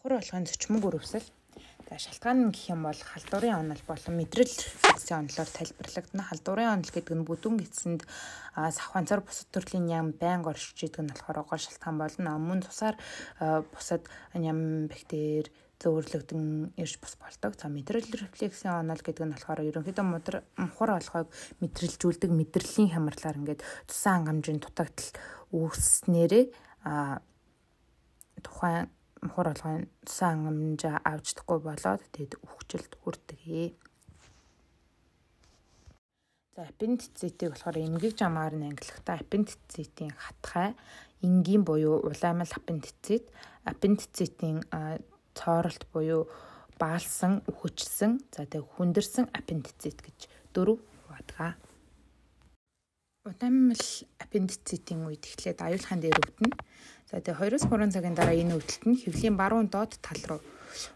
мухар болгоны зочмог үрвсэл за шалтгаан нь гэх юм бол халдварын онол болон мэдрэл физикийн онолоор тайлбарлагдана. Халдварын онол гэдэг нь бүдүүн эцэнд сахванцаар бусад төрлийн ям байнга оршиж идэг нь болохоор гол шалтгаан болно. Мөн тусаар бусад ям бактери зөөрлөгдөн ирж бус болдог. За мэдрэл рефлексийн онол гэдэг нь болохоор ерөнхийдөө мухар олгойг мэдрэлжүүлдэг мэдрэлийн хямралаар ингээд цусан хангамжийн дутагдал үүснээрээ тухайн мухар олгойн цусан хангамжаа авчдаггүй болоод тэгэд үхжилд хүрдэгэ. За аппендицитийг болохоор эмгэг жамаар нь ангилахдаа аппендицитийн хатгай энгийн буюу улаймал аппендицит аппендицитийн цооролт буюу баалсан, үхчихсэн, за тэг хүндэрсэн аппендицит гэж дөрөв хуваадгаа. Удамл аппендицитийн үед эхлээд аюулхан дээр өвдөнө. За тэгээ 2-3 цагийн дараа энэ өвдөлт нь хөвлийн баруун доод тал руу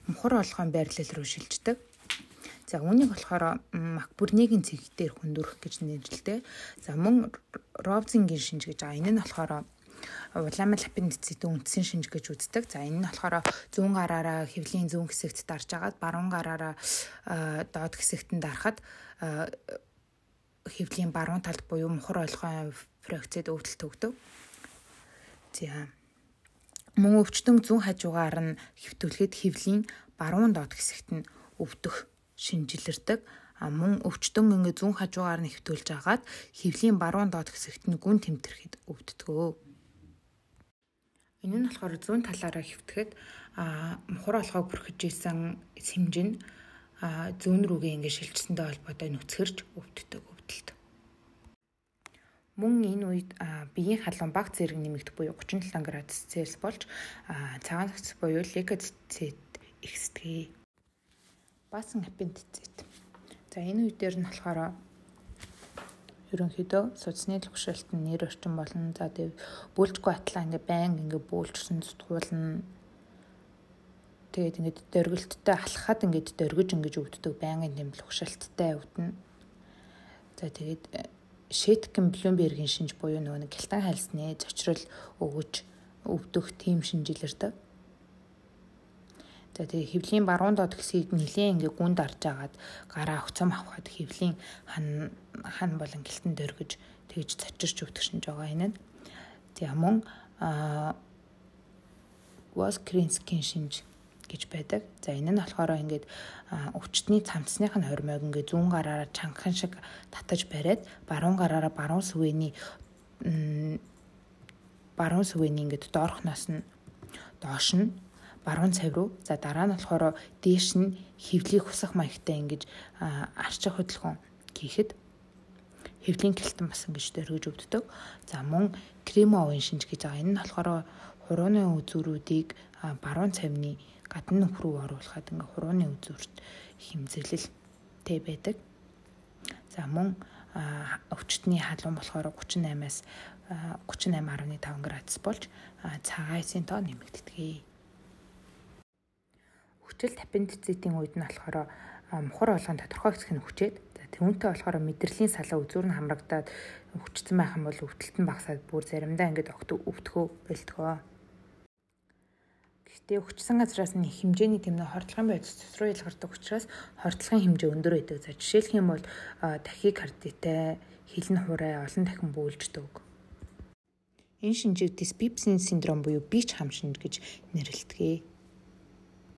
мухар олгоон байрлал руу шилждэг. За үүнийг болохоор Макбурнигийн цэг дээр хүндүрх гэж нэрлэдэг. За мөн Робзингийн шинж гэж байгаа. Энэ нь болохоор уламжлал аппендицитийн үндсэн шинж гэж үздэг. За энэ нь болохоор зүүн гараараа хэвлийн зүүн хэсэгт дарж агаад баруун гараараа доод хэсэгт нь дарахад хэвлийн баруун талд буюу мухар ойлгоон фракцид өвдөлт өгдөг. За мөн өвчтөн зүүн хажуугаар нь хэвтүүлэхэд хэвлийн баруун доод хэсэгт нь өвдөх шинжилэрдэг. А мөн өвчтөн ингээ зүүн хажуугаар нь хэвтүүлж агаад хэвлийн баруун доод хэсэгт нь гүн тэмтэрэхэд өвддгөө. Энэ нь болохоор зүүн талаараа хэвтгэхэд а мухар олгоо бүрхэж исэн сэмж нь зүүн рүүгээ ингээ шилжсэндээ холбоотой нүцгэрж өвддөг. Мөн энэ үед биеийн халуун баг зэрэг нэмэгдэх буюу 37 градус Цельс болж цагаан цэц буюу лейкоцит ихсдэгэ. Баасан аппендицит. За энэ үед дээр нь болохоор ерөнхийдөө судасны төвшөлт нь нэр орчин болно. За тэг бүлжгүй атлаа ингээ байн ингээ бүүлжсэн зүтгуулна. Тэгээд ингээд дөргөлттэй алхахад ингээд дөргиж ингэж өвддөг байнгын тэмдэл хушаалттай өвдөн. За тэгээд Шэтгэн Блумбергийн шинж буюу нөгөө нэг гялтан хайлсны зочрол өгөж өвдөх тийм шинжилэрдэг. За тэгээ хөвлийн баруун доод хэсгийг нэлээд ингээ гүнд арж агаад гараа өгцөм авахад хөвлийн хан хан болон гэлтэн дөргиж тэгж цочирч өвдөх шинж байгаа энэ. За мөн а Воскринскийн шинж гэж байдаг. За энэ нь болохоор ингээд өвчтний цамцсных нь хормойг ингээд зүүн гараараа чангахан шиг татаж бариад баруун гараараа баруун сүвэний баруун сүвэний ингээд доорхноос нь доош нь баруун цав руу за дараа нь болохоор дээш нь хөвлийг хусах маягтай ингэж арчих хөдөлгөөн хийхэд хөвлийн гэлтэн бас ингэж дөргиж өвддөг. За мөн кремовын шинж гэж байгаа. Энэ нь болохоор хурууны үзүүрүүдийг баруун цавны гадна нөх рүү оруулахад ингээ хурууны үзүүрт химзэглэлтэй байдаг. За мөн өвчтний халуун болохоор 38-аас 38.5 градус болж цагаасын тоо нэмэгддэг. Хүчил аппендицитийн үед нь болохоор мухар болгон тодорхой хэсэг нь хүчээд түүнтэй болохоор мэдрэлийн салаа үзүүр нь хамрагдаад хүчтэн байх юм бол өвдөлт нь багасаад бүр заримдаа ингээд огт өвдөхөө бэлтгэв. Гэхдээ өгчсөн газраас нь хэмжээний тэмдэг хордлогын байдлаас цэцруу илгардаг учраас хордлогын хэмжээ өндөр байдаг. За жишээлх юм бол тахикардитай, хилэн хурай олон дахин бөөлждөг. Энэ шинжийг диспепсин синдром буюу бич хам шинж гэж нэрлэдэг.